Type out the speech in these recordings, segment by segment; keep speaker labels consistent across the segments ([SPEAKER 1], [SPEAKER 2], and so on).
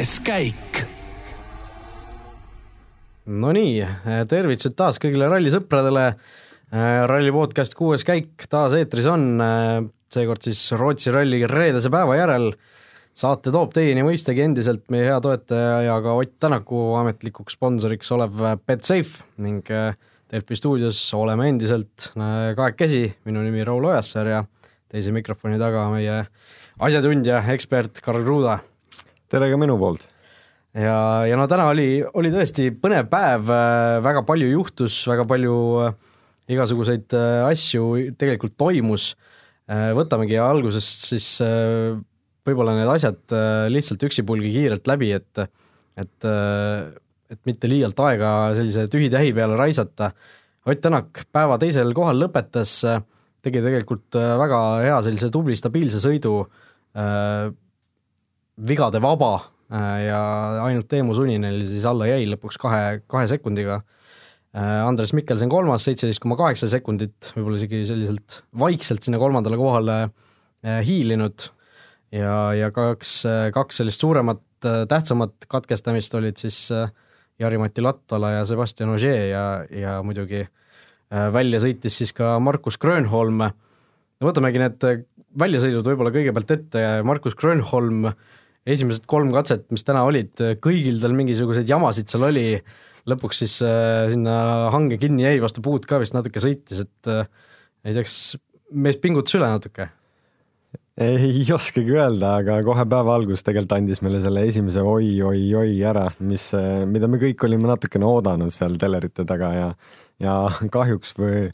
[SPEAKER 1] käik.
[SPEAKER 2] Nonii, tervitused taas kõigile rallisõpradele. ralli podcast Kuues käik taas eetris on, seekord siis Rootsi ralli reedese päeva järel. saate toob teieni mõistagi endiselt meie hea toetaja ja ka Ott Tänaku ametlikuks sponsoriks olev Betsafe ning Delfi stuudios oleme endiselt kahekesi, minu nimi Raul Ojassaar ja teise mikrofoni taga meie asjatundja, ekspert Karl Kruuda.
[SPEAKER 3] Tere ka minu poolt!
[SPEAKER 2] ja, ja no täna oli, oli tõesti põnev päev, väga palju juhtus, väga palju äh, igasuguseid äh, asju tegelikult toimus. Äh, võtamegi algusest siis võib-olla need asjad lihtsalt üksipulgi kiirelt läbi, et, et, et mitte liialt aega sellise tühi-tähi peale raisata. Ott Tänak päeva teisel kohal lõpetas, tegi tegelikult väga hea sellise tubli stabiilse sõidu, vigade vaba ja ainult Teemu Suninel siis alla jäi lõpuks kahe, kahe sekundiga. Äh, Andres Mikkelsen kolmas, seitseteist koma kaheksa sekundit, võib-olla isegi selliselt vaikselt sinna kolmandale kohale äh, hiilinud. Ja, ja kaks, kaks sellist suuremat, äh, tähtsamat katkestamist olid siis Jari-Mati Latvala ja Sebastian Ogier ja, ja muidugi välja sõitis siis ka Markus Grönholm. võtamegi need väljasõidud võib-olla kõigepealt ette, Markus Grönholm, esimesed kolm katset, mis täna olid, kõigil tal mingisuguseid jamasid seal oli lõpuks siis äh, sinna hange kinni jäi, vastu puud ka vist natuke sõitis, et äh, ei tea, kas mees pingutas üle natuke?
[SPEAKER 3] ei oskagi öelda, aga kohe päeva algus tegelikult andis meile selle esimese oi-oi-oi ära, mis, äh, mida me kõik olime natukene oodanud seal telerite taga ja, ja kahjuks või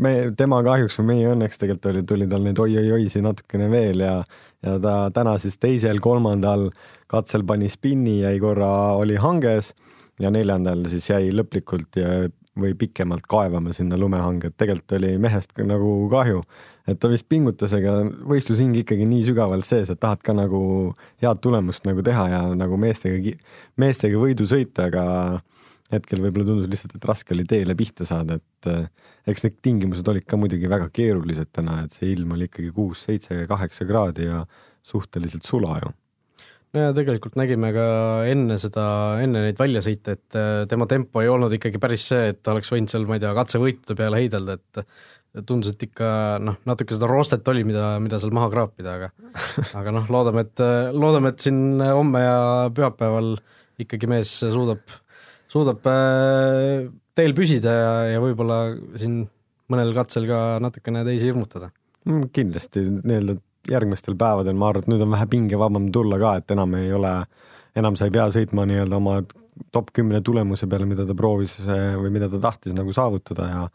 [SPEAKER 3] me, tema kahjuks või meie õnneks tegelikult oli, tuli tal neid oi-oi-oisi natukene veel ja, ja ta täna siis teisel-kolmandal katsel pani spinni, jäi korra, oli hanges ja neljandal siis jäi lõplikult ja, või pikemalt kaevama sinna lumehange, et tegelikult oli mehest nagu kahju, et ta vist pingutas, aga võistlushing ikkagi nii sügavalt sees, et tahad ka nagu head tulemust nagu teha ja nagu meestega, meestega võidu sõita, aga hetkel võib-olla tundus lihtsalt, et raske oli teele pihta saada, et eh, eks need tingimused olid ka muidugi väga keerulised täna, et see ilm oli ikkagi kuus, seitse, kaheksa kraadi ja suhteliselt sula ju.
[SPEAKER 2] No ja tegelikult nägime ka enne seda, enne neid väljasõite, et äh, tema tempo ei olnud ikkagi päris see, et oleks võinud seal, ma ei tea, katsevõitude peale heidelda, et tundus, et ikka noh, natuke seda roostet oli, mida, mida seal maha kraapida, aga aga noh, loodame, et, loodame, et siin homme ja pühapäeval ikkagi mees suudab, suudab äh, teel püsida ja, ja võib-olla siin mõnel katsel ka natukene teisi hirmutada.
[SPEAKER 3] Mm, kindlasti nii-öelda järgmistel päevadel ma arvan, et nüüd on vähe pingevabam tulla ka, et enam ei ole, enam sa ei pea sõitma nii-öelda oma top kümne tulemuse peale, mida ta proovis või mida ta tahtis nagu saavutada ja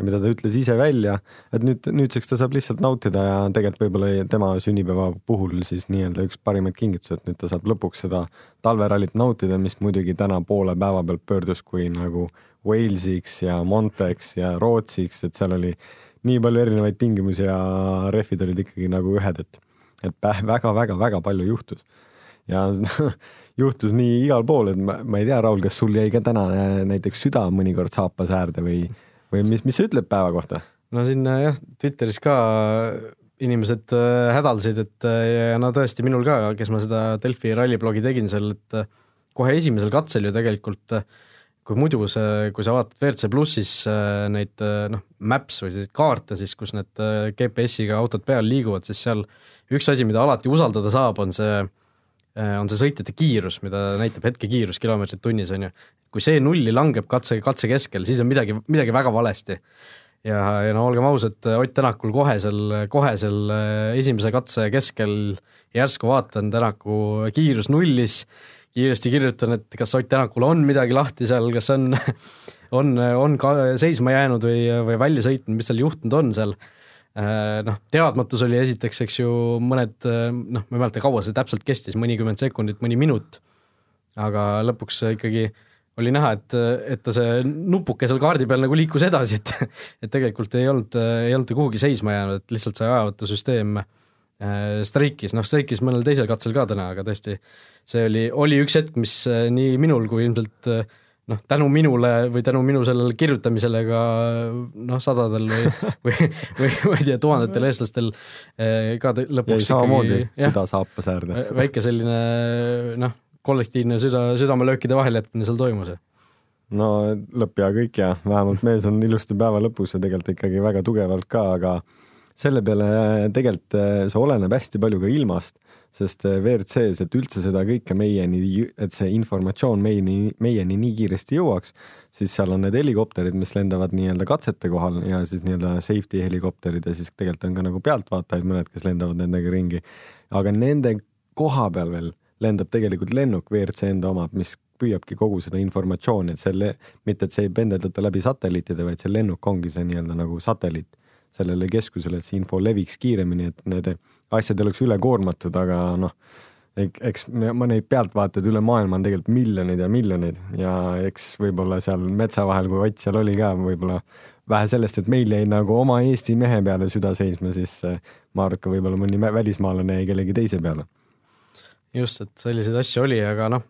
[SPEAKER 3] ja mida ta ütles ise välja, et nüüd, nüüdseks ta saab lihtsalt nautida ja tegelikult võib-olla tema sünnipäeva puhul siis nii-öelda üks parimaid kingitusi, et nüüd ta saab lõpuks seda talverallit nautida, mis muidugi täna poole päeva pealt pöördus kui nagu Walesiks ja Monteks ja Rootsiks, et seal oli nii palju erinevaid tingimusi ja rehvid olid ikkagi nagu ühed, et, et väga-väga-väga palju juhtus. ja juhtus nii igal pool, et ma, ma ei tea, Raul, kas sul jäi ka täna näiteks süda mõnikord saapas äärde või, või mis, mis sa ütled päeva kohta?
[SPEAKER 2] no siin jah, Twitteris ka inimesed äh, hädaldasid, et äh, ja no tõesti minul ka, kes ma seda Delfi ralliblogi tegin seal, et äh, kohe esimesel katsel ju tegelikult äh, kui muidu see, kui sa vaatad WRC plussis äh, neid äh, noh, maps või selliseid kaarte siis, kus need äh, GPS-iga autod peal liiguvad, siis seal üks asi, mida alati usaldada saab, on see, on see sõitjate kiirus, mida näitab hetkekiirus kilomeetrit tunnis, on ju. kui see nulli langeb katse, katse keskel, siis on midagi, midagi väga valesti. ja, ja no olgem ausad, Ott Tänakul kohe seal, kohe seal esimese katse keskel järsku vaatan, Tänaku kiirus nullis kiiresti kirjutan, et kas Ott Tänakul on midagi lahti seal, kas on, on, on ka seisma jäänud või, või välja sõitnud, mis seal juhtunud on seal. Äh, noh, teadmatus oli esiteks, eks ju, mõned noh, ma ei mäleta, kaua see täpselt kestis, mõnikümmend sekundit, mõni minut. aga lõpuks ikkagi oli näha, et, et ta see nupuke seal kaardi peal nagu liikus edasi, et et tegelikult ei olnud, ei olnud ta kuhugi seisma jäänud, et lihtsalt see ajavõtusüsteem äh, streikis, noh streikis mõnel teisel katsel ka täna, aga tõesti see oli, oli üks hetk, mis äh, nii minul kui ilmselt äh, noh, tänu minule või tänu minu sellele kirjutamisele ka noh, sadadel või, või, või ma ei tea, tuhandetel eestlastel äh, ka lõpuks
[SPEAKER 3] samamoodi süda saapas äärde.
[SPEAKER 2] väike selline noh, kollektiivne süda, südamelöökide vahele jätmine seal toimus.
[SPEAKER 3] no lõpp ja kõik ja vähemalt mees on ilusti päeva lõpus ja tegelikult ikkagi väga tugevalt ka, aga selle peale tegelikult see oleneb hästi palju ka ilmast sest eh, WRC-s, et üldse seda kõike meieni, et see informatsioon meieni, meieni nii kiiresti jõuaks, siis seal on need helikopterid, mis lendavad nii-öelda katsete kohal ja siis nii-öelda safety helikopterid ja siis tegelikult on ka nagu pealtvaatajaid mõned, kes lendavad nendega ringi. aga nende koha peal veel lendab tegelikult lennuk, WRC enda oma, mis püüabki kogu seda informatsiooni, et selle, mitte et see ei pendeldata läbi satelliitide, vaid see lennuk ongi see nii-öelda nagu satelliit sellele keskusele, et see info leviks kiiremini, et need asjad ei oleks ülekoormatud, aga noh, eks ma neid pealtvaatajaid üle maailma on tegelikult miljoneid ja miljoneid ja eks võib-olla seal metsa vahel, kui Ott seal oli ka, võib-olla vähe sellest, et meil jäi nagu oma Eesti mehe peale süda seisma, siis eh, ma arvan, et ka võib-olla mõni välismaalane jäi kellegi teise peale.
[SPEAKER 2] just, et selliseid asju oli, aga noh,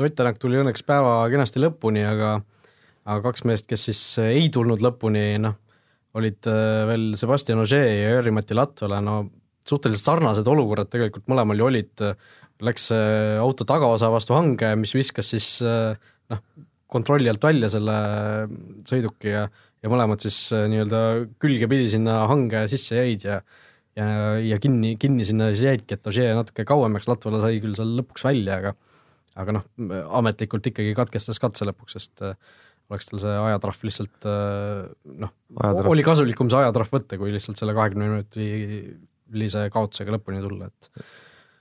[SPEAKER 2] Ott Tänak tuli õnneks päeva kenasti lõpuni, aga aga kaks meest, kes siis ei tulnud lõpuni, noh, olid eh, veel Sebastian Ogier ja Jüri-Mati Latvala, no suhteliselt sarnased olukorrad tegelikult mõlemal ju olid, läks auto tagaosa vastu hange, mis viskas siis noh, kontrolli alt välja selle sõiduki ja, ja mõlemad siis nii-öelda külgepidi sinna hange sisse jäid ja ja, ja kinni, kinni sinna siis jäidki, et Ožee natuke kauemaks, Latvala sai küll seal lõpuks välja, aga aga noh, ametlikult ikkagi katkestas katse lõpuks, sest oleks tal see ajatrahv lihtsalt noh, oli kasulikum see ajatrahv võtta, kui lihtsalt selle kahekümne minuti lise kaotusega lõpuni tulla, et.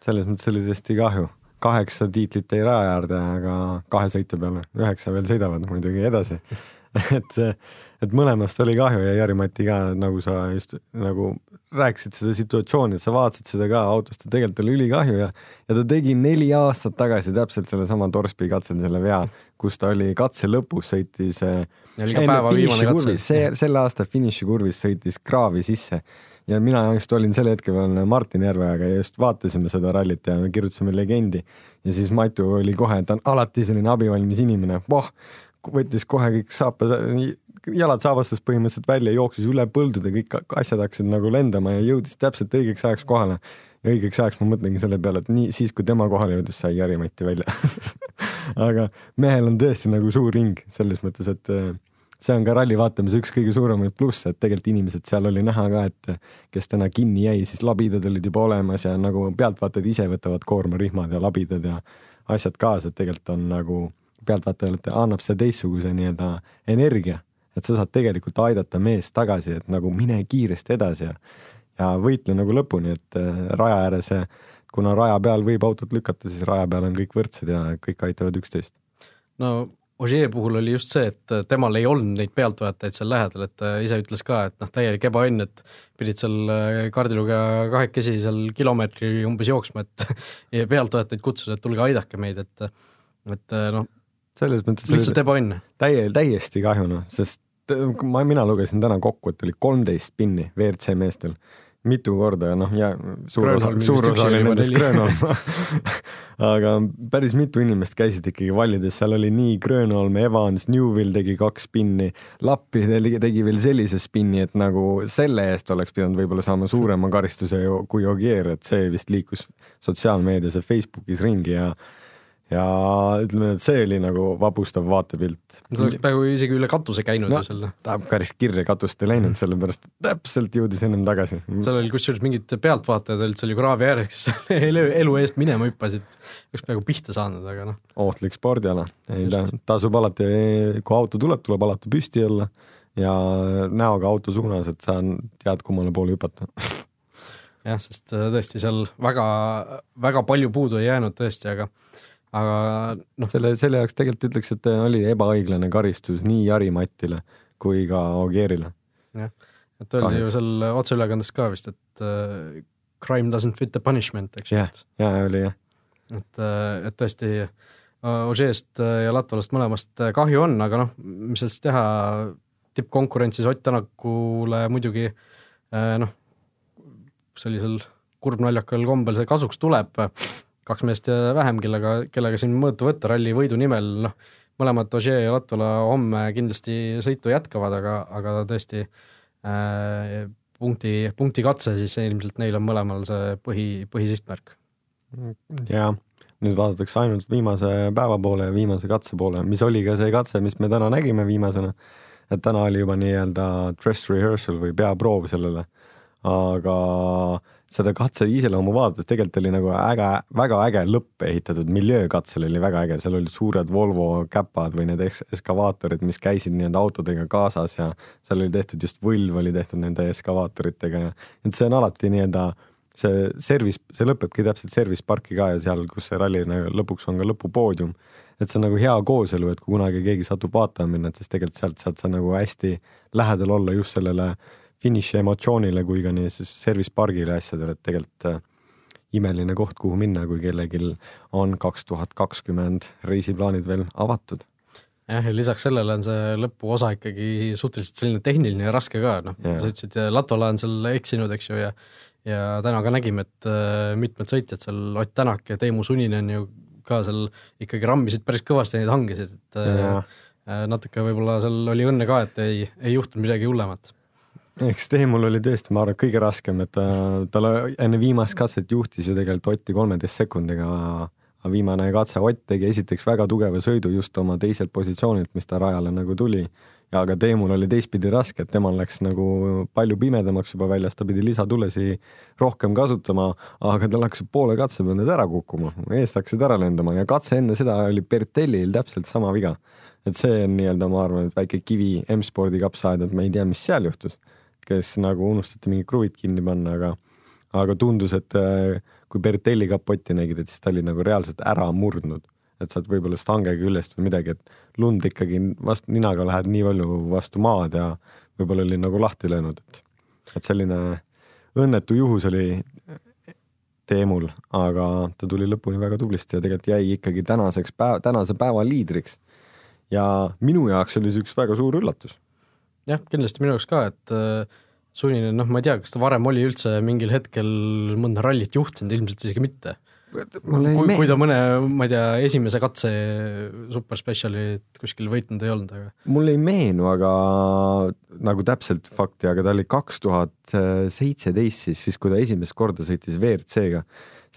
[SPEAKER 3] selles mõttes oli tõesti kahju, kaheksa tiitlit jäi raja äärde, aga kahe sõitja peale, üheksa veel sõidavad muidugi edasi et, et mõlemast oli kahju ja Jari-Mati ka, nagu sa just nagu rääkisid seda situatsiooni, et sa vaatasid seda ka autost ja tegelikult oli ülikahju ja, ja ta tegi neli aastat tagasi täpselt sellesama Torsby katsel selle vea, kus ta oli katse lõpus, sõitis.
[SPEAKER 2] katse.
[SPEAKER 3] see, selle aasta finišikurvis sõitis kraavi sisse ja mina just olin sel hetkel veel Martin Järveojaga ja just vaatasime seda rallit ja me kirjutasime legendi. ja siis Matu oli kohe, ta on alati selline abivalmis inimene, voh, võttis kohe kõik saapa, jalad saabastas põhimõtteliselt välja, jooksis üle põldude, kõik asjad hakkasid nagu lendama ja jõudis täpselt õigeks ajaks kohale. ja õigeks ajaks ma mõtlengi selle peale, et nii siis, kui tema kohale jõudis, sai Jari-Mati välja aga mehel on tõesti nagu suur hing selles mõttes, et see on ka ralli vaatamise üks kõige suuremaid plusse, et tegelikult inimesed seal oli näha ka, et kes täna kinni jäi, siis labidad olid juba olemas ja nagu pealtvaatajad ise võtavad koormarihmad ja labidad ja asjad kaasa, et tegelikult on nagu pealtvaatajale annab see teistsuguse nii-öelda energia, et sa saad tegelikult aidata meest tagasi, et nagu mine kiiresti edasi ja ja võitle nagu lõpuni, et äh, raja ääres, kuna raja peal võib autot lükata, siis raja peal on kõik võrdsed ja kõik aitavad üksteist.
[SPEAKER 2] no Ogier puhul oli just see, et äh, temal ei olnud neid pealtvõetajaid seal lähedal, et ta ise ütles ka, et noh, täielik ebaõnn, et pidid seal äh, kaardilugeja kahekesi seal kilomeetri umbes jooksma, et pealtvõetajaid kutsuda, et tulge aidake meid, et, et äh, noh,
[SPEAKER 3] selles mõttes
[SPEAKER 2] lihtsalt ebaõnn.
[SPEAKER 3] täie, täiesti kahju noh, sest ma, mina lugesin täna kokku, et oli kolmteist pinni WRC meestel mitu korda ja noh, ja suur osa, suur osa oli nendest Grönholm aga päris mitu inimest käisid ikkagi vallides, seal oli nii Grönholm, Evans, Newvil tegi kaks spinni, Lappi tegi, tegi veel sellise spinni, et nagu selle eest oleks pidanud võib-olla saama suurema karistuse kui Ogier, et see vist liikus sotsiaalmeedias ja Facebookis ringi ja ja ütleme, et see oli nagu vapustav vaatepilt.
[SPEAKER 2] sa oleks peaaegu isegi üle katuse käinud
[SPEAKER 3] no,
[SPEAKER 2] ju selle.
[SPEAKER 3] ta päris kirja katust ei läinud, sellepärast täpselt jõudis ennem tagasi.
[SPEAKER 2] seal oli kusjuures mingid pealtvaatajad olid seal ju kraavi ääres, kes elu, elu eest minema hüppasid, oleks peaaegu pihta saanud, aga noh.
[SPEAKER 3] ohtlik spordiala, ei ta, tasub alati, kui auto tuleb, tuleb alati püsti olla ja näoga auto suunas, et sa tead, kummale poole hüpata
[SPEAKER 2] jah, sest äh, tõesti seal väga, väga palju puudu ei jäänud tõesti, aga aga noh.
[SPEAKER 3] selle, selle jaoks tegelikult ütleks, et oli ebaõiglane karistus nii Jari-Matile kui ka Ogierile.
[SPEAKER 2] jah, et öeldi ju seal otseülekandes ka vist, et uh, crime doesn't fit the punishment, eks
[SPEAKER 3] ju. jah, ja oli jah.
[SPEAKER 2] et, äh, et tõesti Ožeest ja Latvalast mõlemast kahju on, aga noh, mis sellest teha, tippkonkurentsis Ott Tänakule muidugi noh, sellisel kurbnaljakal kombel see kasuks tuleb kaks meest vähem, kellega, kellega siin mõõtu võtta ralli võidu nimel, noh, mõlemad Ožee ja Latvala homme kindlasti sõitu jätkavad, aga, aga tõesti äh, punkti, punkti katse, siis ilmselt neil on mõlemal see põhi, põhisihtmärk.
[SPEAKER 3] jaa, nüüd vaadatakse ainult viimase päeva poole ja viimase katse poole, mis oli ka see katse, mis me täna nägime viimasena. et täna oli juba nii-öelda dress rehearsal või peaproov sellele. aga seda katse iseloomu vaadates tegelikult oli nagu äge, väga äge lõpp ehitatud, miljöö katsel oli väga äge, seal olid suured Volvo käpad või need eskavaatorid, mis käisid nii-öelda autodega kaasas ja seal oli tehtud just võlv oli tehtud nende eskavaatoritega ja et see on alati nii-öelda see service, see lõpebki täpselt service parki ka ja seal, kus see ralli nagu lõpuks on ka lõpupoodium. et see on nagu hea kooselu, et kui kunagi keegi satub vaatama minna, et siis tegelikult sealt saad sa nagu hästi lähedal olla just sellele finiši emotsioonile kui ka nii siis service pargile asjadele, et tegelikult äh, imeline koht, kuhu minna, kui kellelgi on kaks tuhat kakskümmend reisiplaanid veel avatud
[SPEAKER 2] jah, ja lisaks sellele on see lõpuosa ikkagi suhteliselt selline tehniline ja raske ka, noh sa ütlesid, Latola on seal eksinud, eks ju, ja ja täna ka nägime, et äh, mitmed sõitjad seal, Ott Tänak ja Teemu Suninen ju ka seal ikkagi rammisid päris kõvasti neid hangesid, et äh, ja. Natuke võib-olla seal oli õnne ka, et ei, ei juhtunud midagi hullemat.
[SPEAKER 3] Eks Teemul oli tõesti, ma arvan, kõige raskem, et ta, tal enne viimast katset juhtis ju tegelikult Otti kolmeteist sekundiga, viimane katse Ott tegi esiteks väga tugeva sõidu just oma teiselt positsioonilt, mis ta rajale nagu tuli. Ja aga Teemul oli teistpidi raske, et temal läks nagu palju pimedamaks juba väljas, ta pidi lisatulesi rohkem kasutama, aga tal hakkasid poole katse peal need ära kukkuma, eest hakkasid ära lendama. Ja katse enne seda oli Bertellil täpselt sama viga. et see on nii-öelda, ma arvan, et väike kivi M-spordi kapsaaeda, et ma ei tea, mis seal juhtus, kes nagu unustati mingid kruvid kinni panna, aga aga tundus, et äh, kui Bertelli kapotti nägid, et siis ta oli nagu reaalselt ära murdnud et saad võib-olla stange küljest või midagi, et lund ikkagi vastu ninaga lähed nii palju vastu maad ja võib-olla oli nagu lahti löönud, et, et selline õnnetu juhus oli Teemul, aga ta tuli lõpuni väga tublisti ja tegelikult jäi ikkagi tänaseks päev, tänase päeva liidriks. ja minu jaoks oli see üks väga suur üllatus.
[SPEAKER 2] Jah, kindlasti minu jaoks ka, et äh, sunnine, noh, ma ei tea, kas ta varem oli üldse mingil hetkel mõnda rallit juhtinud, ilmselt isegi mitte kui, kui ta mõne, ma ei tea, esimese katse superspetsialit kuskil võitnud ei olnud, aga.
[SPEAKER 3] mul ei meenu, aga nagu täpselt fakti, aga ta oli kaks tuhat seitseteist siis, siis kui ta esimest korda sõitis WRC-ga,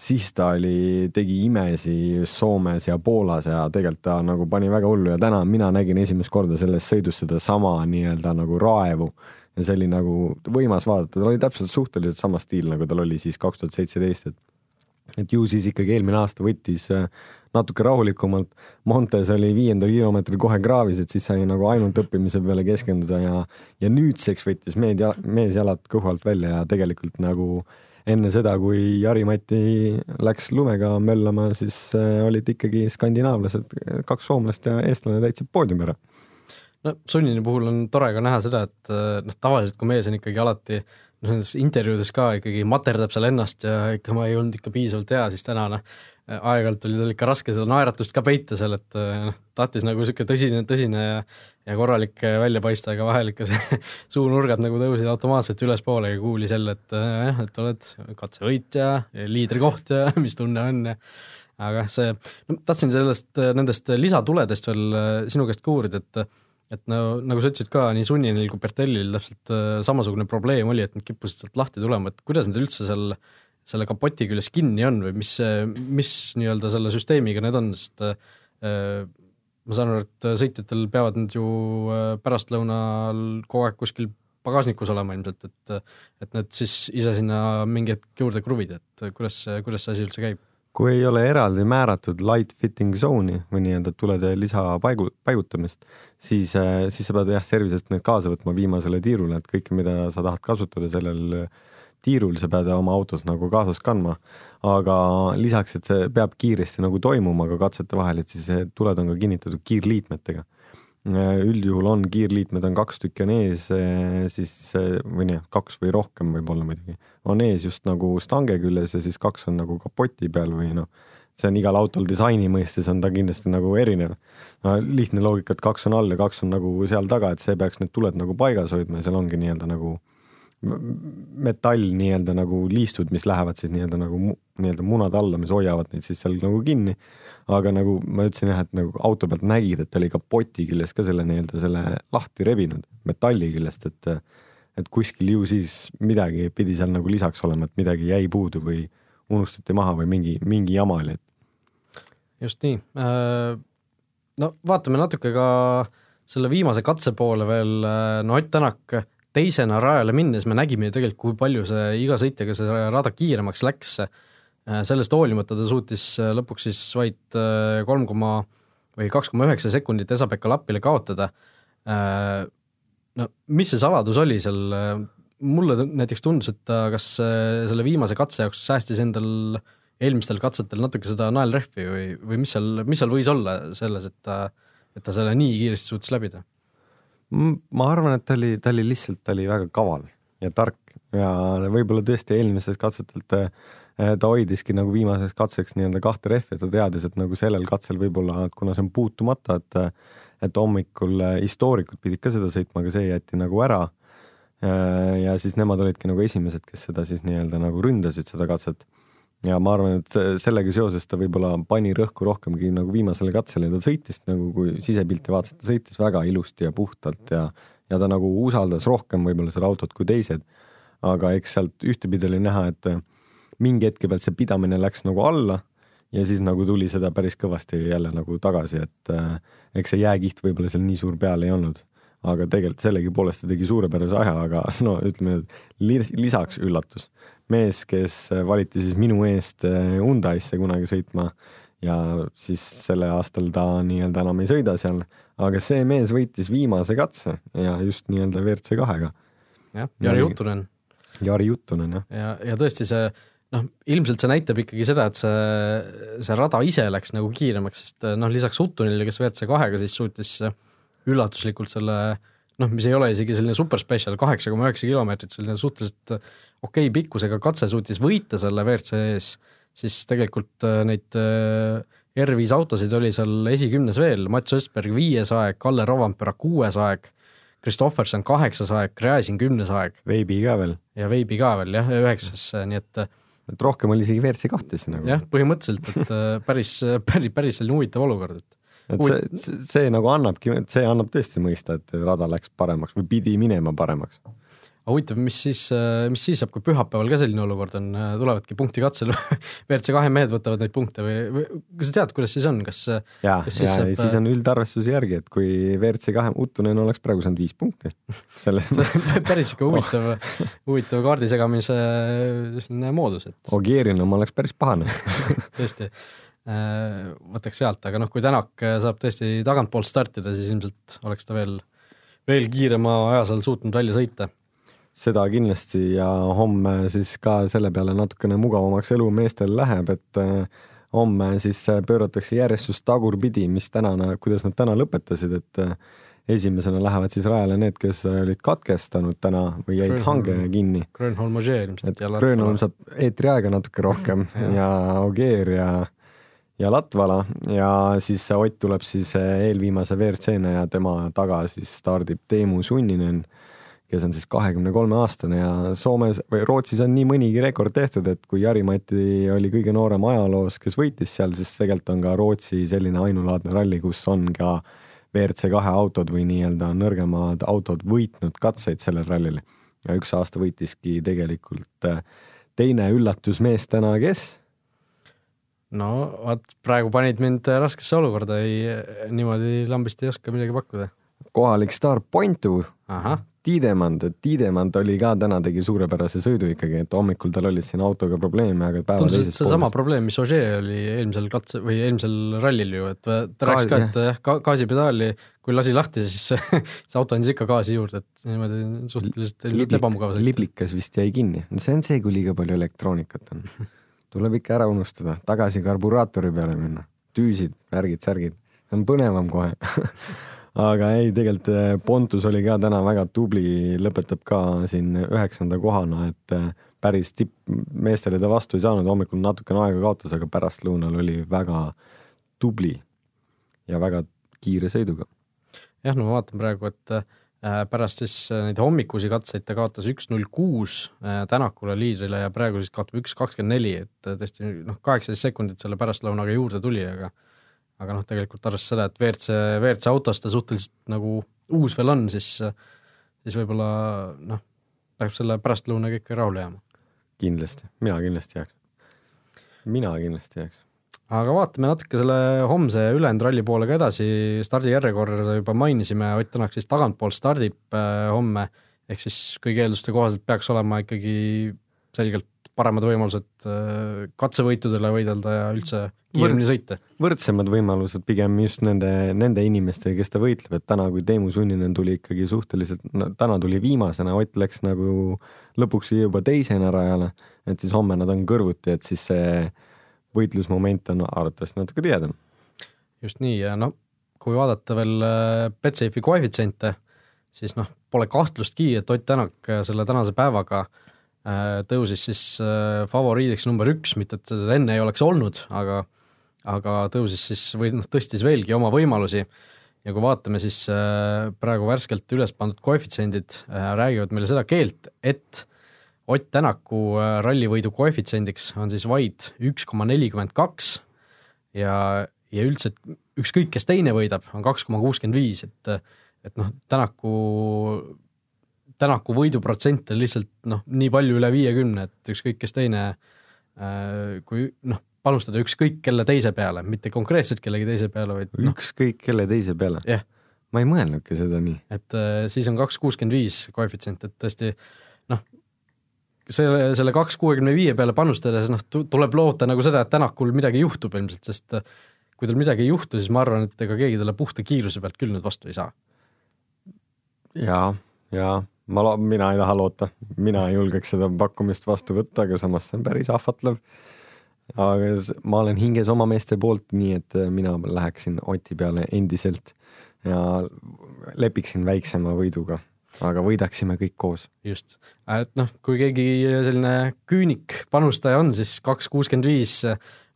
[SPEAKER 3] siis ta oli, tegi imesi Soomes ja Poolas ja tegelikult ta nagu pani väga hullu ja täna mina nägin esimest korda selles sõidus sedasama nii-öelda nagu raevu ja see oli nagu võimas vaadata, tal oli täpselt suhteliselt sama stiil, nagu tal oli siis kaks tuhat seitseteist, et et ju siis ikkagi eelmine aasta võttis äh, natuke rahulikumalt. Montes oli viiendal kilomeetril kohe kraavis, et siis sai nagu ainult õppimise peale keskenduda ja, ja nüüdseks võttis meed, mees jalad kõhu alt välja ja tegelikult nagu enne seda, kui Jari-Mati läks lumega möllama, siis äh, olid ikkagi skandinaavlased, kaks soomlast ja eestlane täitsid poodiumi ära.
[SPEAKER 2] no Sunnini puhul on tore ka näha seda, et äh, noh, tavaliselt kui mees on ikkagi alati noh, nendes intervjuudes ka ikkagi materdab seal ennast ja ikka ma ei olnud ikka piisavalt hea, siis täna noh, aeg-ajalt oli tal ikka raske seda naeratust ka peita seal, et noh, tahtis nagu niisugune tõsine, tõsine ja ja korralik välja paista, aga vahel ikka see suunurgad nagu tõusid automaatselt ülespoole ja kuulis jälle, et jah, et oled katsevõitja, liidrikoht ja mis tunne on ja aga see, no tahtsin sellest, nendest lisatuledest veel sinu käest ka uurida, et et no nagu sa ütlesid ka, nii Sunninil kui Bertellil täpselt äh, samasugune probleem oli, et nad kippusid sealt lahti tulema, et kuidas nad üldse seal selle kapoti küljes kinni on või mis, mis nii-öelda selle süsteemiga need on, sest äh, ma saan aru, et sõitjatel peavad nad ju äh, pärastlõunal kogu aeg kuskil pagasnikus olema ilmselt, et et need siis ise sinna mingi hetk juurde kruvida, et kuidas, kuidas see asi üldse käib?
[SPEAKER 3] kui ei ole eraldi määratud light fitting zone'i või nii-öelda tulede lisapaigu, paigutamist, siis, äh, siis sa pead jah, service'ist need kaasa võtma viimasele tiirule, et kõike, mida sa tahad kasutada sellel tiirul, sa pead oma autos nagu kaasas kandma. aga lisaks, et see peab kiiresti nagu toimuma ka katsete vahel, et siis tuled on ka kinnitatud kiirliitmetega Äh, üldjuhul on kiirliitmed on kaks tükki on ees, äh, siis või nii, kaks või rohkem võib-olla muidugi, on ees just nagu stange küljes ja siis kaks on nagu kapoti peal või noh, see on igal autol disaini mõistes on ta kindlasti nagu erinev. no lihtne loogika, et kaks on all ja kaks on nagu seal taga, et see peaks need tuled nagu paigas hoidma ja seal ongi nii-öelda nagu metall nii-öelda nagu liistud, mis lähevad siis nii-öelda nagu nii-öelda munade alla, mis hoiavad neid siis seal nagu kinni aga nagu ma ütlesin jah, et nagu auto pealt nägid, et ta oli kapoti küljest ka selle nii-öelda selle lahti rebinud metalli küljest, et et kuskil ju siis midagi pidi seal nagu lisaks olema, et midagi jäi puudu või unustati maha või mingi, mingi jama oli, et
[SPEAKER 2] just nii. no vaatame natuke ka selle viimase katse poole veel, no Ott Tänak teisena rajale minnes me nägime ju tegelikult, kui palju see iga sõitjaga see rada kiiremaks läks. sellest hoolimata ta suutis lõpuks siis vaid kolm koma või kaks koma üheksa sekundit Esa-Pekka Lappile kaotada. no mis see saladus oli seal, mulle näiteks tundus, et ta kas selle viimase katse jaoks säästis endal eelmistel katsetel natuke seda naelrehvi või, või mis seal, mis seal võis olla selles, et ta, et ta selle nii kiiresti suutis läbida?
[SPEAKER 3] Ma arvan, et ta oli, ta oli lihtsalt, ta oli väga kaval ja tark ja võib-olla tõesti eelmisest katsetelt eh, ta hoidiski nagu viimaseks katseks nii-öelda kahte rehvi, ta teadis, et nagu sellel katsel võib-olla, kuna see on puutumata, et et hommikul histoorikud pidid ka seda sõitma, aga see jäeti nagu ära. Eh, ja siis nemad olidki nagu esimesed, kes seda siis nii-öelda nagu ründasid, seda katset ja ma arvan, et sellega seoses ta võib-olla pani rõhku rohkemgi nagu viimasele katsele ta sõitis nagu, kui sisepilti vaatasid, ta sõitis väga ilusti ja puhtalt ja, ja ta nagu usaldas rohkem võib-olla seda autot kui teised. aga eks sealt ühtepidi oli näha, et mingi hetke pealt see pidamine läks nagu alla ja siis nagu tuli seda päris kõvasti jälle nagu tagasi, et äh, eks see jääkiht võib-olla seal nii suur peal ei olnud aga tegelikult sellegipoolest ta tegi suurepärase aja, aga no ütleme, lisaks üllatus. mees, kes valiti siis minu eest eh, Hyundai'sse kunagi sõitma ja siis sellel aastal ta nii-öelda enam ei sõida seal, aga see mees võitis viimase katse ja just nii-öelda WRC kahega.
[SPEAKER 2] jah, Jari Juttunen.
[SPEAKER 3] Jari Juttunen, jah.
[SPEAKER 2] ja, ja tõesti see noh, ilmselt see näitab ikkagi seda, et see, see rada ise läks nagu kiiremaks, sest noh, lisaks Uttunile, kes WRC kahega siis suutis äh, üllatuslikult selle noh, mis ei ole isegi selline super special, kaheksa koma üheksa kilomeetrit, selline suhteliselt okei okay pikkusega katse suutis võita selle WRC ees, siis tegelikult äh, neid äh, R5 autosid oli seal esikümnes veel, Mats Östberg viies aeg, Kalle Rovanpera kuues aeg, Kristofferson kaheksas aeg, Gräzin kümnes aeg.
[SPEAKER 3] Veibi ka veel.
[SPEAKER 2] ja Veibi ka veel jah, üheksas, nii et
[SPEAKER 3] et rohkem oli isegi WRC kahtesse nagu.
[SPEAKER 2] jah, põhimõtteliselt, et päris, päris, päris selline huvitav olukord, et
[SPEAKER 3] et see, see nagu annabki, see annab tõesti mõista, et rada läks paremaks või pidi minema paremaks.
[SPEAKER 2] aga huvitav, mis siis, mis siis saab, kui pühapäeval ka selline olukord on, tulevadki punkti katsel WRC kahe mehed võtavad neid punkte või, või kas sa tead, kuidas siis on, kas
[SPEAKER 3] ja, ja siis, saab... siis on üldarvestuse järgi, et kui WRC kahe Uttunen oleks praegu saanud viis punkti.
[SPEAKER 2] Selles päris ikka huvitav huvitav kaardi segamise selline moodus, et
[SPEAKER 3] Ogierin oma oleks päris pahane.
[SPEAKER 2] Tõesti. Äh, võtaks sealt, aga noh, kui Tänak äh, saab tõesti tagantpoolt startida, siis ilmselt oleks ta veel, veel kiirema aja seal suutnud välja sõita.
[SPEAKER 3] seda kindlasti ja homme siis ka selle peale natukene mugavamaks elu meestel läheb, et äh, homme siis pööratakse järjestust tagurpidi, mis tänane, kuidas nad täna lõpetasid, et esimesena lähevad siis rajale need, kes olid katkestanud täna või jäid Grönholm, hange kinni.
[SPEAKER 2] Grönholm Ogier ilmselt.
[SPEAKER 3] Grönholm saab eetriaega natuke rohkem ja, ja Ogier ja ja Latvala ja siis Ott tuleb siis eh, eelviimase WRC-na ja tema taga siis stardib Teemu Sunninen, kes on siis kahekümne kolme aastane ja Soomes või Rootsis on nii mõnigi rekord tehtud, et kui Jari-Mati oli kõige noorem ajaloos, kes võitis seal, siis tegelikult on ka Rootsi selline ainulaadne ralli, kus on ka WRC kahe autod või nii-öelda nõrgemad autod võitnud katseid sellel rallil. ja üks aasta võitiski tegelikult eh, teine üllatusmees täna, kes
[SPEAKER 2] no vot, praegu panid mind raskesse olukorda, ei, niimoodi lambist ei oska midagi pakkuda.
[SPEAKER 3] kohalik staar Pointu, Tiidemand, et Tiidemand oli ka täna, tegi suurepärase sõidu ikkagi, et hommikul tal olid siin autoga probleeme, aga päeva
[SPEAKER 2] tundus, et seesama probleem, mis Ožee oli eelmisel katse või eelmisel rallil ju, et ta rääkis ka, et jah, gaasipedaali kui lasi lahti, siis see auto andis ikka gaasi juurde, et niimoodi suhteliselt Liblik, ebamugav
[SPEAKER 3] liblikas vist jäi kinni, see on see, kui liiga palju elektroonikat on tuleb ikka ära unustada, tagasi karburaatori peale minna, tüüsid, värgid, särgid, see on põnevam kohe. Aga ei, tegelikult eh, Pontus oli ka täna väga tubli, lõpetab ka siin üheksanda kohana, et eh, päris tippmeestele ta vastu ei saanud, hommikul natukene aega kaotas, aga pärastlõunal oli väga tubli ja väga kiire sõiduga.
[SPEAKER 2] jah, no ma vaatan praegu, et Äh, pärast siis äh, neid hommikusi katseid ta kaotas üks null kuus äh, Tänakule liidrile ja praegu siis kaotab üks kakskümmend neli, et tõesti noh, kaheksateist sekundit selle pärastlõunaga juurde tuli, aga aga noh, tegelikult arvestades seda, et WRC, WRC autos ta suhteliselt nagu uus veel on, siis siis võib-olla noh, peab selle pärastlõunaga ikka rahule jääma.
[SPEAKER 3] kindlasti, mina kindlasti jääks. mina kindlasti jääks.
[SPEAKER 2] Aga vaatame natuke selle homse ülejäänud ralli poole ka edasi, stardijärjekorda juba mainisime, Ott Tänak siis tagantpoolt stardib äh, homme, ehk siis kõigi eelduste kohaselt peaks olema ikkagi selgelt paremad võimalused äh, katsevõitudele võidelda ja üldse kiiremini sõita.
[SPEAKER 3] võrdsemad võimalused pigem just nende, nende inimestega, kes ta võitleb, et täna, kui Teemu Sunninen tuli ikkagi suhteliselt täna tuli viimasena, Ott läks nagu lõpuks juba teisena rajale, et siis homme nad on kõrvuti, et siis see võitlusmoment on arvatavasti natuke tihedam.
[SPEAKER 2] just nii ja noh, kui vaadata veel äh, Betsafe'i koefitsiente, siis noh, pole kahtlustki, et Ott Tänak äh, selle tänase päevaga tõusis siis favoriidiks number üks, mitte et seda enne ei oleks olnud, aga aga tõusis siis või noh, tõstis veelgi oma võimalusi ja kui vaatame, siis äh, praegu värskelt üles pandud koefitsiendid äh, räägivad meile seda keelt, et Ott Tänaku äh, rallivõidu koefitsiendiks on siis vaid üks koma nelikümmend kaks ja, ja üldse, ükskõik, kes teine võidab, on kaks koma kuuskümmend viis, et et noh, Tänaku, Tänaku võiduprotsent on lihtsalt noh, nii palju üle viiekümne, et ükskõik, kes teine kui noh, panustada ükskõik kelle teise peale, mitte konkreetselt kellegi teise peale, vaid
[SPEAKER 3] no. ükskõik kelle teise peale
[SPEAKER 2] yeah.?
[SPEAKER 3] ma ei mõelnudki seda nii.
[SPEAKER 2] et äh, siis on kaks kuuskümmend viis koefitsient, et tõesti noh, selle, selle kaks kuuekümne viie peale panustades noh, tuleb loota nagu seda, et Tänakul midagi juhtub ilmselt, sest äh, kui tal midagi ei juhtu, siis ma arvan, et ega keegi talle puhta kiiruse pealt küll nüüd vastu ei saa.
[SPEAKER 3] ja, ja ma, mina ei taha loota, mina ei julgeks seda pakkumist vastu võtta, aga samas see on päris ahvatlev. Aga ma olen hinges oma meeste poolt, nii et äh, mina läheksin Oti peale endiselt ja lepiksin väiksema võiduga, aga võidaksime kõik koos.
[SPEAKER 2] just, et noh, kui keegi selline küünik panustaja on, siis kaks kuuskümmend viis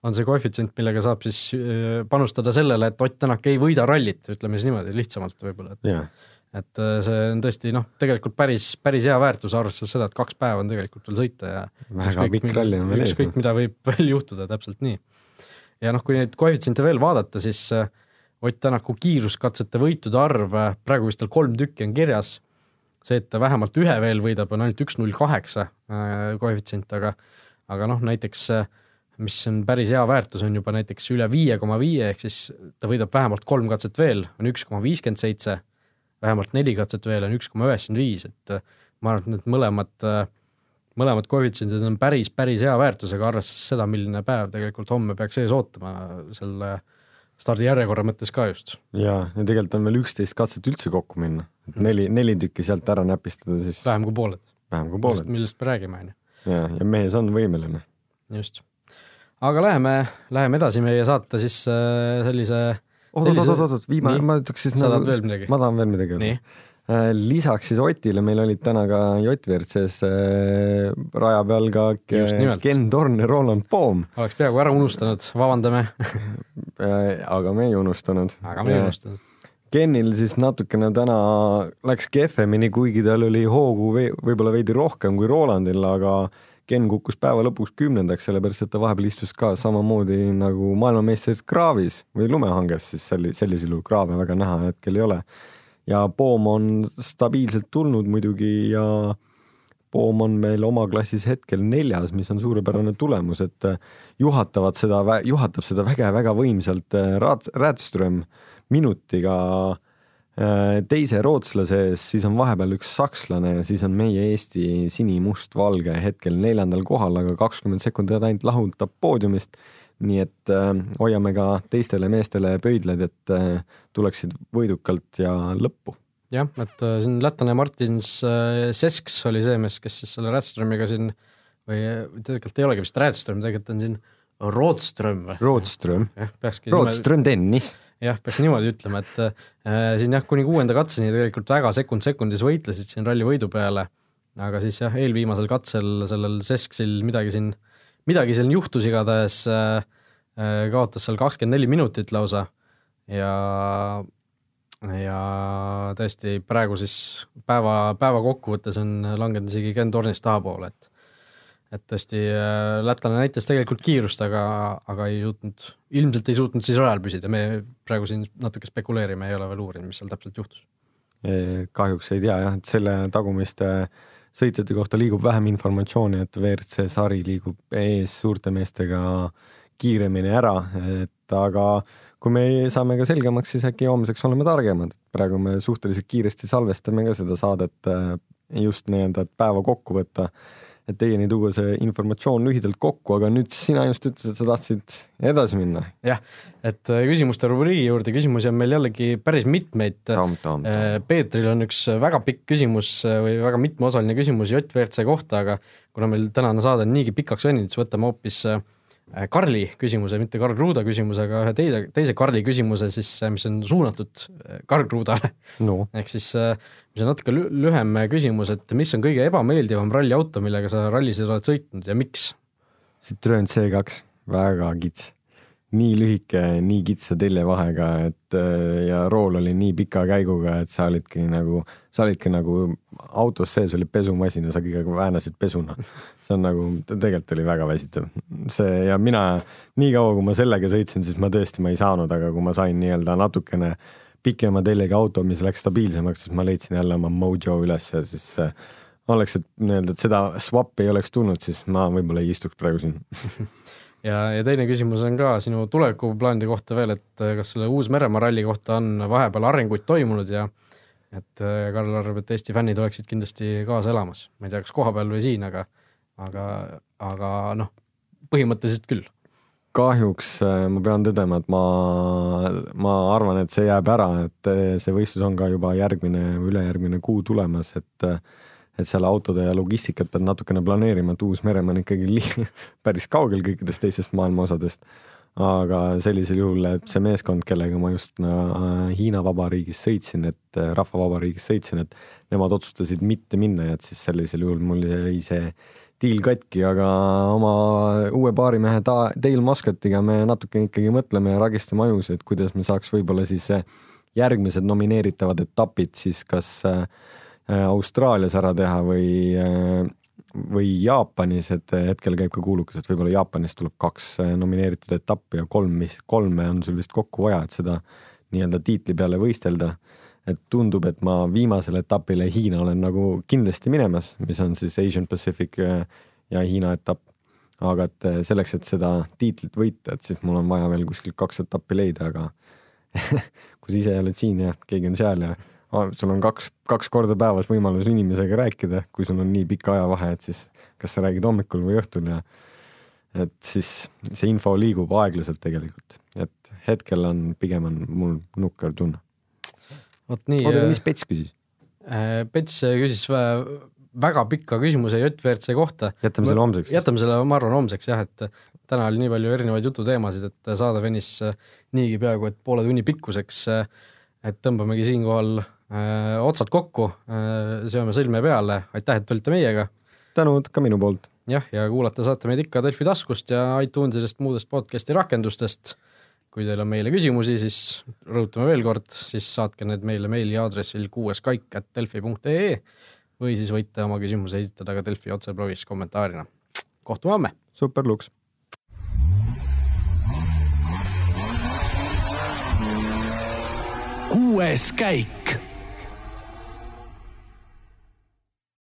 [SPEAKER 2] on see koefitsient, millega saab siis äh, panustada sellele, et Ott Tänak ei võida rallit, ütleme siis niimoodi lihtsamalt võib-olla, et yeah et äh, see on tõesti noh, tegelikult päris, päris hea väärtus, arvestades seda, et kaks päeva on tegelikult veel sõita ja
[SPEAKER 3] väga pikk ralli on veel
[SPEAKER 2] ees. ükskõik, mida võib veel juhtuda, täpselt nii. ja noh, kui neid koefitsiente veel vaadata, siis äh, Ott Tänaku kiiruskatsete võitude arv, äh, praegu vist tal kolm tükki on kirjas, see, et ta vähemalt ühe veel võidab, on ainult üks null kaheksa koefitsient, aga aga noh, näiteks mis on päris hea väärtus, on juba näiteks üle viie koma viie, ehk siis ta võidab vähemalt kolm katset veel, on üks koma viiskümmend seitse vähemalt neli katset veel on üks koma üheksakümmend viis, et äh, ma arvan, et need mõlemad, äh, mõlemad koefitsiendid on päris, päris hea väärtusega, arvestades seda, milline päev tegelikult homme peaks ees ootama selle stardijärjekorra mõttes ka just.
[SPEAKER 3] ja, ja tegelikult on veel üksteist katset üldse kokku minna, et neli, neli tükki sealt ära näpistada, siis
[SPEAKER 2] vähem kui pooled.
[SPEAKER 3] vähem kui pooled.
[SPEAKER 2] millest me räägime, on ju.
[SPEAKER 3] ja, ja mees on võimeline.
[SPEAKER 2] just. aga läheme, läheme edasi meie saate siis äh, sellise
[SPEAKER 3] oot-oot-oot-oot, viimane, ma ütleks siis
[SPEAKER 2] sa nagu, tahad veel midagi?
[SPEAKER 3] ma tahan veel midagi öelda. Äh, lisaks siis Otile meil olid täna ka Jott WRC-s äh, raja peal ka Ken Torn ja Roland Poom.
[SPEAKER 2] oleks peaaegu ära unustanud, vabandame
[SPEAKER 3] äh, aga me ei unustanud.
[SPEAKER 2] aga me ei unustanud.
[SPEAKER 3] Kenil siis natukene täna läks kehvemini, kuigi tal oli hoogu võib-olla veidi rohkem kui Rolandil, aga Ken kukkus päeva lõpuks kümnendaks, sellepärast et ta vahepeal istus ka samamoodi nagu maailmameister kraavis või lumehanges, siis selli-, sellisel juhul kraave väga näha hetkel ei ole. Ja Poom on stabiilselt tulnud muidugi ja Poom on meil oma klassis hetkel neljas, mis on suurepärane tulemus, et juhatavad seda, juhatab seda väga-väga võimsalt äh, Raad-, Rätström minutiga Äh, teise rootslase ees, siis on vahepeal üks sakslane ja siis on meie Eesti sinimustvalge hetkel neljandal kohal, aga kakskümmend sekundit ainult lahutab poodiumist. Nii et äh, hoiame ka teistele meestele pöidlaid, et äh, tuleksid võidukalt ja lõppu.
[SPEAKER 2] jah, et äh, siin lätlane Martins äh, Sesks oli see mees, kes siis selle Rätströmiga siin või tegelikult ei olegi vist Rätström, tegelikult on siin Rootström või?
[SPEAKER 3] Rootström.
[SPEAKER 2] jah, peakski.
[SPEAKER 3] Rootström tennis
[SPEAKER 2] jah, peaks niimoodi ütlema, et äh, siin jah, kuni kuuenda katseni tegelikult väga sekund sekundis võitlesid siin ralli võidu peale, aga siis jah, eelviimasel katsel sellel Sesksil midagi siin, midagi siin juhtus igatahes äh,, äh, kaotas seal kakskümmend neli minutit lausa ja ja tõesti praegu siis päeva, päeva kokkuvõttes on langenud isegi Ken Tornist tahapoole, et et tõesti äh, lätlane näitas tegelikult kiirust, aga, aga ei suutnud, ilmselt ei suutnud siis rajal püsida, me praegu siin natuke spekuleerime, ei ole veel uurinud, mis seal täpselt juhtus.
[SPEAKER 3] kahjuks ei tea jah, et selle tagumiste sõitjate kohta liigub vähem informatsiooni, et WRC sari liigub ees suurte meestega kiiremini ära, et aga kui me saame ka selgemaks, siis äkki homseks oleme targemad. praegu me suhteliselt kiiresti salvestame ka seda saadet just nii-öelda, et päeva kokku võtta et teieni tuua see informatsioon lühidalt kokku, aga nüüd sina just ütlesid, et sa tahtsid edasi minna.
[SPEAKER 2] jah, et äh, küsimuste rubriigi juurde, küsimusi on meil jällegi päris mitmeid. Äh, Peetril on üks väga pikk küsimus äh, või väga mitmeosaline küsimus JVRC kohta, aga kuna meil tänane saade on niigi pikaks veninud, siis võtame hoopis Karli küsimuse, mitte Karl Kruuda küsimuse, aga ühe teise, teise Karli küsimuse siis, mis on suunatud Karl Kruudale.
[SPEAKER 3] No..
[SPEAKER 2] ehk siis see on natuke lühem küsimus, et mis on kõige ebameeldivam ralliauto, millega sa rallisid oled sõitnud ja miks?
[SPEAKER 3] Citroen C2, väga kits, nii lühike, nii kitsa teljevahega, et äh, ja rool oli nii pika käiguga, et sa olidki nagu, sa olidki nagu autos sees oli pesumasin ja sa kõigega väänasid pesuna. see on nagu, tegelikult oli väga väsitav. see ja mina, niikaua kui ma sellega sõitsin, siis ma tõesti, ma ei saanud, aga kui ma sain nii-öelda natukene pikema teljega auto, mis läks stabiilsemaks, siis ma leidsin jälle oma mojo üles ja siis äh, oleks, et nii-öelda, et seda swap'i ei oleks tulnud, siis ma võib-olla ei istuks praegu siin
[SPEAKER 2] ja, ja teine küsimus on ka sinu tulevikuplaanide kohta veel, et äh, kas selle Uus-Meremaa ralli kohta on vahepeal arenguid toimunud ja et äh, Karl arvab, et Eesti fännid oleksid kindlasti kaasa elamas, ma ei tea, kas kohapeal või siin, aga, aga, aga noh, põhimõtteliselt küll.
[SPEAKER 3] Kahjuks äh, ma pean tõdema, et ma, ma arvan, et see jääb ära, et see võistlus on ka juba järgmine või ülejärgmine kuu tulemas, et äh, et seal autode ja logistikat pead natukene planeerima, et Uus-Meremaa on ikkagi li-, päris kaugel kõikidest teistest maailma osadest. aga sellisel juhul, et see meeskond, kellega ma just no, Hiina Vabariigis sõitsin, et Rahvavabariigis sõitsin, et nemad otsustasid mitte minna ja et siis sellisel juhul mul jäi see diil katki, aga oma uue baarimehe ta-, Dale Muscatiga me natuke ikkagi mõtleme ja ragistame ajus, et kuidas me saaks võib-olla siis eh, järgmised nomineeritavad etapid siis kas äh, Austraalias ära teha või äh, või Jaapanis, et hetkel käib ka kuulukas, et võib-olla Jaapanis tuleb kaks nomineeritud etappi ja kolm, mis, kolme on sul vist kokku vaja, et seda nii-öelda tiitli peale võistelda et tundub, et ma viimasele etapile Hiina olen nagu kindlasti minemas, mis on siis Asian Pacific äh, ja Hiina etapp. aga et äh, selleks, et seda tiitlit võita, et siis mul on vaja veel kuskilt kaks etappi leida, aga kui sa ise oled siin ja keegi on seal ja sul on kaks, kaks korda päevas võimalus inimesega rääkida, kui sul on nii pikk ajavahe, et siis kas sa räägid hommikul või õhtul ja et siis see info liigub aeglaselt tegelikult, et hetkel on, pigem on mul nukker tunne
[SPEAKER 2] vot nii.
[SPEAKER 3] oota, aga mis Pets küsis?
[SPEAKER 2] Äh, Pets küsis väga pika küsimuse JVRC kohta.
[SPEAKER 3] jätame selle homseks.
[SPEAKER 2] jätame selle, ma arvan, homseks jah, et täna oli nii palju erinevaid jututeemasid, et saade venis äh, niigi peaaegu et poole tunni pikkuseks. Äh, et tõmbamegi siinkohal otsad kokku, seome sõlme peale, aitäh, et olite meiega.
[SPEAKER 3] tänud ka minu poolt.
[SPEAKER 2] jah, ja kuulata saate meid ikka Delfi taskust ja iTunesist, muudest podcast'i rakendustest kui teil on meile küsimusi, siis rõhutame veel kord, siis saatke need meile meili aadressil kuueskaik.delfi.ee või siis võite oma küsimuse esitada ka Delfi otseblogis kommentaarina. kohtume homme!
[SPEAKER 3] super luks! kuues käik